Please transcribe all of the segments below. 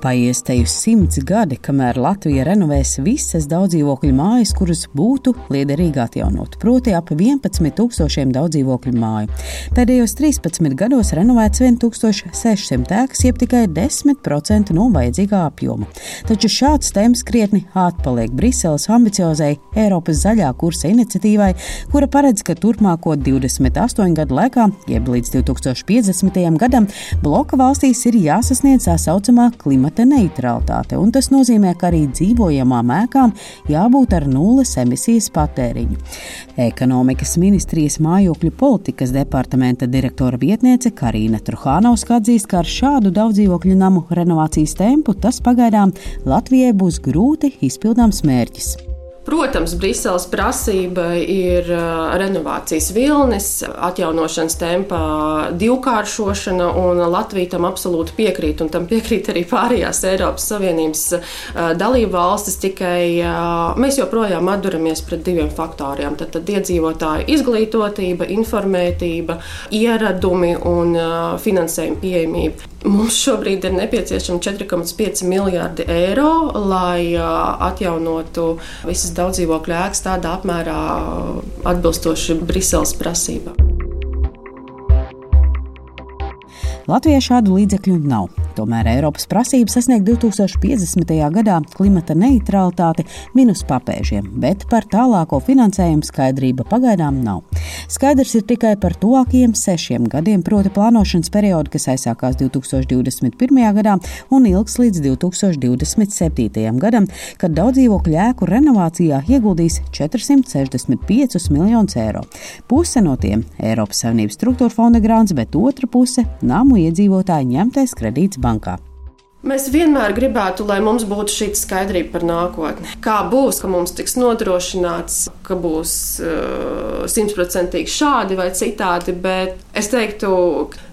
Paies teju simts gadi, kamēr Latvija renovēs visas daudzdzīvokļu mājas, kuras būtu liederīgi atjaunot, proti ap 11 tūkstošiem daudzdzīvokļu māju. Pēdējos 13 gados renovēts 1600 ēkas, jeb tikai 10% no vajadzīgā apjoma. Taču šāds temps krietni atpaliek Briseles ambiciozai Eiropas zaļā kursa iniciatīvai, kura paredz, ka turpmāko 28 gadu laikā, jeb līdz 2050. gadam, bloka valstīs ir jāsasniedz tā saucamā klimata klimata neutralitāte, un tas nozīmē, ka arī dzīvojamām ēkām jābūt ar nulles emisijas patēriņu. Ekonomikas ministrijas mājokļu politikas departamenta direktora vietniece Karina Truhānauska atzīst, ka ar šādu daudzdzīvokļu namu renovācijas tempu tas pagaidām Latvijai būs grūti izpildāms mērķis. Protams, Briseles prasība ir renovācijas vilnis, atjaunošanas tempā divkāršošana, un Latvija tam absolūti piekrīt, un tam piekrīt arī pārējās Eiropas Savienības dalību valstis, tikai mēs joprojām atduramies pret diviem faktoriem. Tad, tad iedzīvotāju izglītotība, informētība, ieradumi un finansējuma pieejamība. Mums šobrīd ir nepieciešami 4,5 miljardi eiro, lai atjaunotu visas daudzdzīvokļu ēkas tādā apmērā atbilstoši Briseles prasībām. Latvijai šādu līdzekļu nav. Tomēr Eiropas prasība sasniegt 2050. gadā klimata neutralitāti minus papēžiem, bet par tālāko finansējumu skaidrība pagaidām nav. Skaidrs ir tikai par tuvākajiem sešiem gadiem, proti plānošanas periodu, kas aizsākās 2021. gadā un ilgs līdz 2027. gadam, kad daudz dzīvokļu ēku renovācijā ieguldīs 465 miljonus eiro. Puse no tiem Eiropas Savienības struktūra fonda grāns, bet otra puse - namu iedzīvotāju ņemtais kredīts bankā. Mēs vienmēr gribētu, lai mums būtu šī skaidrība par nākotni. Kā būs, ka mums tiks nodrošināts, ka būs uh, simtprocentīgi uh, šādi vai citādi, bet es teiktu,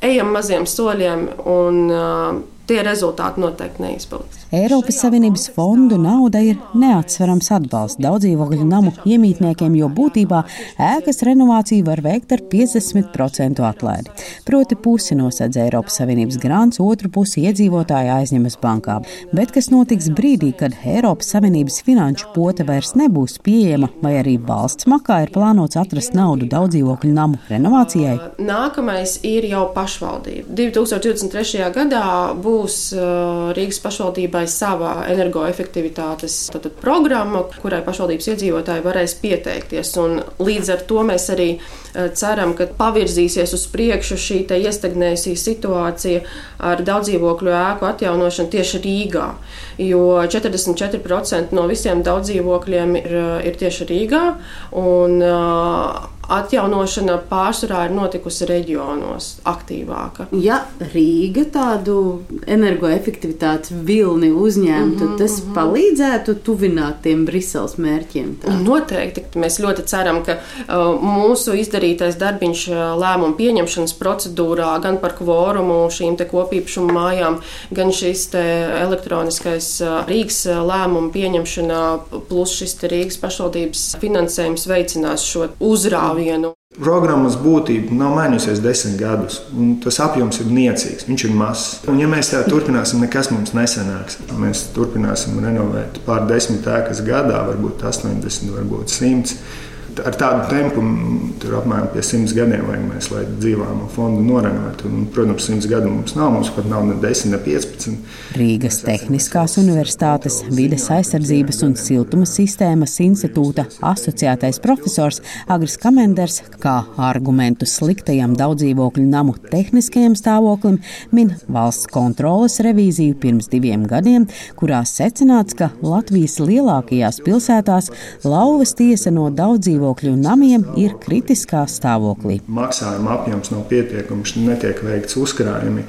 ejam maziem soļiem un uh, tie rezultāti noteikti neizpildīs. Eiropas Savienības fondu nauda ir neatsverams atbalsts daudzdzīvokļu namu iemītniekiem, jo būtībā ēkas renovāciju var veikt ar 50% atlaidi. Proti pusi nosedz Eiropas Savienības grāns, otru pusi iedzīvotāji aizņemas bankā. Bet kas notiks brīdī, kad Eiropas Savienības finanšu pote vairs nebūs pieejama, vai arī valsts makā ir plānots atrast naudu daudzdzīvokļu namu renovācijai? Nākamais ir jau pašvaldība. 2023. gadā būs uh, Rīgas pašvaldībai sava energoefektivitātes programma, kurai pašvaldības iedzīvotāji varēs pieteikties. Un līdz ar to mēs arī ceram, ka pavirzīsies uz priekšu šī iestagnējusi situācija ar daudzdzīvokļu ēku atjaunošanu tieši Rīgā. Jo 44% no visiem daudzdzīvokļiem ir, ir tieši Rīgā. Un, uh, atjaunošana pārsvarā ir notikusi reģionos, aktīvāka. Ja Rīga tādu energoefektivitātes vilni uzņemtu, mm -hmm, tas mm -hmm. palīdzētu tuvināt tiem Briseles mērķiem. Tā. Noteikti. Mēs ļoti ceram, ka uh, mūsu izdarītais darbiņš uh, lēmumu pieņemšanas procedūrā gan par kvorumu šīm kopīpašumu mājām, gan šis elektroniskais uh, Rīgas uh, lēmumu pieņemšanā plus šis Rīgas pašvaldības finansējums veicinās šo uzrāvi vienu. Programmas būtība nav mainījusies desmit gadus, un tas apjoms ir niecīgs, viņš ir mazs. Un, ja mēs tā turpināsim, nekas mums nesanāks. Mēs turpināsim renovēt pār desmit ēkas gadā, varbūt 80, varbūt 100 ar tādu tempu tur apmēram pie simts gadiem vajag mēs, lai dzīvojamo fondu norenovētu. Un, protams, simts gadu mums nav, mums pat nav ne 10, ne 15. Rīgas Tehniskās Universitātes vides aizsardzības un siltuma sistēmas institūta asociētais profesors Agris Kamenders kā argumentu sliktajam daudzdzīvokļu namu tehniskajam stāvoklim min valsts kontroles revīziju pirms diviem gadiem, kurā secināts, ka Latvijas lielākajās pilsētās lauvas tiesa no daudzdzīvokļu dzīvokļu namiem ir kritiskā stāvoklī. Maksājuma apjoms nav pietiekams, netiek veikts uzkrājumi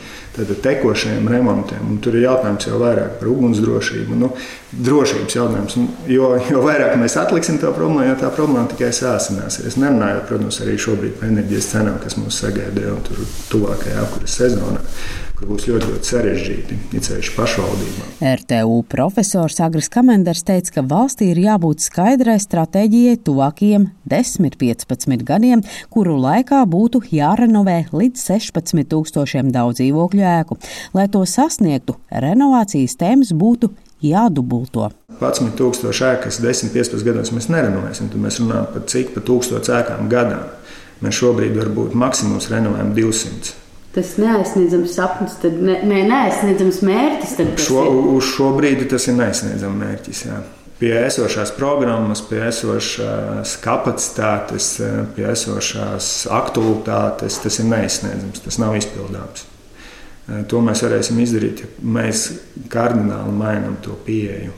tekošajiem remontiem. Un tur ir jautājums jau vairāk par ugunsdrošību. Nu, drošības jautājums. Jo, jo vairāk mēs atliksim to problēmu, jo tā problēma tikai sāsināsies. Nerunājot, protams, arī šobrīd par enerģijas cenām, kas mūs sagaida jau tuvākajā apkuras sezonā kur būs ļoti, ļoti sarežģīti, it pašvaldībām. RTU profesors Agris Kamenders teica, ka valstī ir jābūt skaidrai stratēģijai tuvākajiem 10-15 gadiem, kuru laikā būtu jārenovē līdz 16 tūkstošiem daudz dzīvokļu ēku. Lai to sasniegtu, renovācijas tēmas būtu jādubulto. 11,000 ēkas 10-15 gados mēs nerenovēsim, tad mēs runājam par cik pa tūkstošu ēkām gadā. Mēs šobrīd varbūt maksimums renovējam 200 tas neaizsniedzams sapnis, tad ne, ne, neaizsniedzams mērķis. Šo, uz šo brīdi tas ir neaizsniedzams mērķis. Jā. Pie esošās programmas, pie esošās kapacitātes, pie esošās aktualitātes tas ir neaizsniedzams, tas nav izpildāms. To mēs varēsim izdarīt, ja mēs kardināli mainām to pieeju.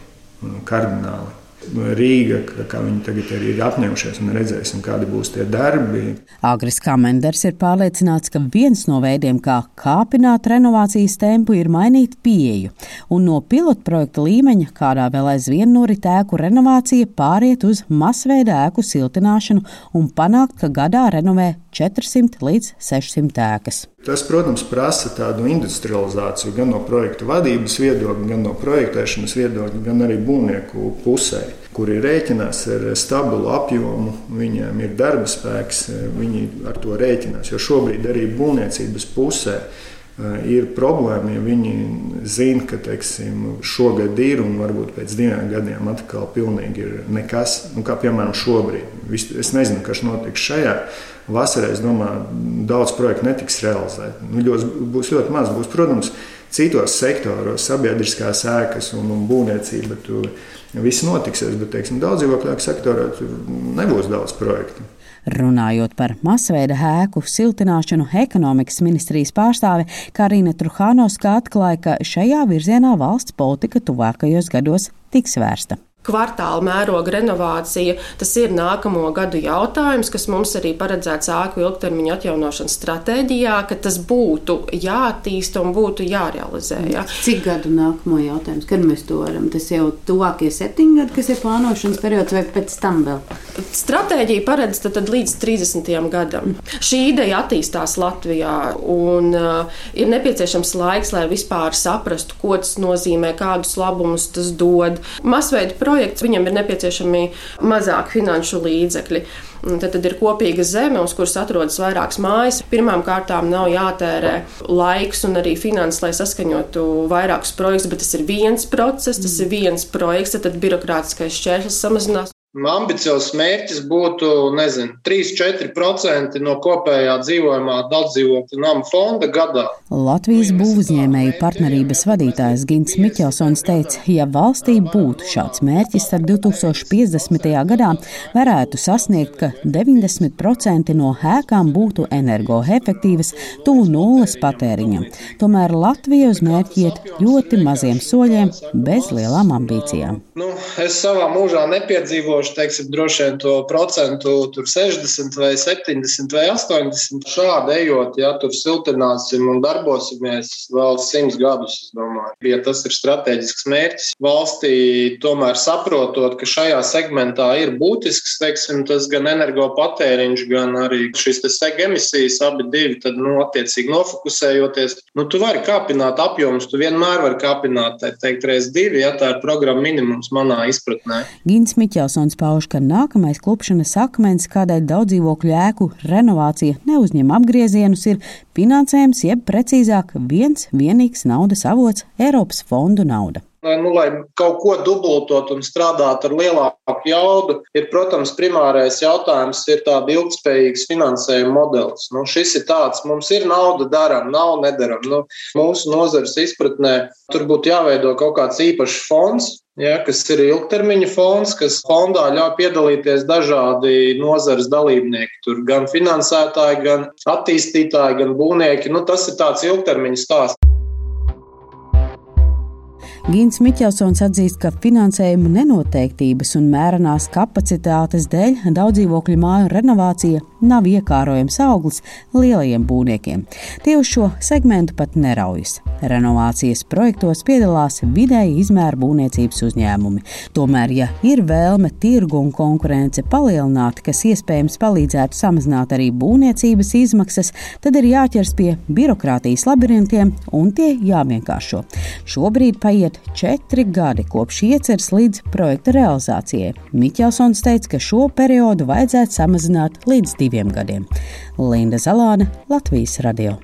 Kardināli. Rīga, kā viņi tagad arī ir apņēmušies, un redzēsim, kādi būs tie darbi. Agris Kamenders ir pārliecināts, ka viens no veidiem, kā kāpināt renovācijas tempu, ir mainīt pieeju, un no pilotprojekta līmeņa, kādā vēl aizvien norit ēku renovācija, pāriet uz masveida ēku siltināšanu un panākt, ka gadā renovē 400 līdz 600 ēkas. Tas, protams, prasa tādu industrializāciju gan no projekta vadības viedokļa, gan no projektēšanas viedokļa, gan arī būvnieku pusē, kuri rēķinās ar stabilu apjomu, viņiem ir darba spēks, viņi ar to rēķinās. Jo šobrīd arī būvniecības pusē ir problēma, ja viņi zina, ka teiksim, šogad ir un varbūt pēc diviem gadiem atkal pilnīgi ir nekas, nu, kā piemēram šobrīd. Es nezinu, kas notiks šajā Vasarā, es domāju, daudz projektu netiks realizēti. Nu, ļoti, būs ļoti maz. Būs, protams, citos sektoros, sabiedriskās ēkas un, un būvniecība. Tur viss notiksies, bet teiksim, daudz dzīvokļu sektorā nebūs daudz projektu. Runājot par masveida ēku siltināšanu, ekonomikas ministrijas pārstāve Karina Truhānovska atklāja, ka šajā virzienā valsts politika tuvākajos gados tiks vērsta kvartāla mēroga renovācija, tas ir nākamo gadu jautājums, kas mums arī paredzēts ēku ilgtermiņa atjaunošanas stratēģijā, ka tas būtu jāattīsta un būtu jārealizē. Ja. Cik gadu nākamo jautājums, kad mēs to varam? Tas jau tuvākie septiņi gadi, kas ir plānošanas periods, vai pēc tam vēl? Stratēģija paredz tad, tad līdz 30. gadam. Šī ideja attīstās Latvijā un uh, ir nepieciešams laiks, lai vispār saprastu, ko tas nozīmē, kādus labumus tas dod. Masveida projekts, viņam ir nepieciešami mazāk finanšu līdzekļi. Tad, tad ir kopīga zeme, uz kuras atrodas vairākas mājas. Pirmkārt, nav jātērē laiks un arī finanses, lai saskaņotu vairākus projektus, bet tas ir viens process, tas ir viens projekts, tad birokrātiskais šķērslis samazinās. Ambiciozs mērķis būtu, nezinu, 3-4% no kopējā dzīvojamā daudzdzīvokļu nama fonda gadā. Latvijas būvniecēju partnerības vadītājs Gins Mikelsons teica, ja valstī būtu šāds mērķis, tad 2050. gadā varētu sasniegt, ka 90% no ēkām būtu energoefektīvas, tuvu nulles patēriņam. Tomēr Latvija uz mērķi iet ļoti maziem soļiem, bez lielām ambīcijām. Nu, es savā mūžā nepiedzīvoju apgalvošu, teiksim, droši vien to procentu 60 vai 70 vai 80. Šādi ejot, ja tur siltināsim un darbosimies vēl simts gadus, es domāju, ja tas ir strateģisks mērķis valstī, tomēr saprotot, ka šajā segmentā ir būtisks, teiksim, tas gan energopatēriņš, gan arī šis seg emisijas, abi divi, tad, nu, attiecīgi nofokusējoties, nu, tu vari kāpināt apjomus, tu vienmēr vari kāpināt, tā teikt, reiz divi, ja tā ir programma minimums manā izpratnē. Gins Miķelsons Reģions pauž, ka nākamais klupšanas akmens, kādai daudzdzīvokļu ēku renovācija neuzņem apgriezienus, ir finansējums, jeb precīzāk viens vienīgs naudas avots - Eiropas fondu nauda. Nu, lai kaut ko dubultot un strādāt ar lielāku jaudu, ir, protams, primārais jautājums ir tāds ilgspējīgs finansējuma modelis. Nu, šis ir tāds, mums ir nauda, darām, nav, nedaram. Nu, mūsu nozares izpratnē tur būtu jāveido kaut kāds īpašs fonds, ja, kas ir ilgtermiņa fonds, kas fondā ļauj piedalīties dažādi nozares dalībnieki. Tur gan finansētāji, gan attīstītāji, gan būvnieki. Nu, tas ir tāds ilgtermiņa stāsts. Gins Miķelsons atzīst, ka finansējuma nenoteiktības un mērenās kapacitātes dēļ daudzdzīvokļu māju renovācija nav iekārojams auglis lielajiem būvniekiem. Tie uz šo segmentu pat neraujas. Renovācijas projektos piedalās vidēji izmēra būvniecības uzņēmumi. Tomēr, ja ir vēlme tirgu un konkurence palielināt, kas iespējams palīdzētu samazināt arī būvniecības izmaksas, tad ir jāķers pie birokrātijas labirintiem un tie jāvienkāršo. Šobrīd paiet četri gadi kopš ieceres līdz projekta realizācijai. Miķelsons teica, ka šo periodu vajadzētu samazināt līdz diviem gadiem. Linda Zalāne, Latvijas radio.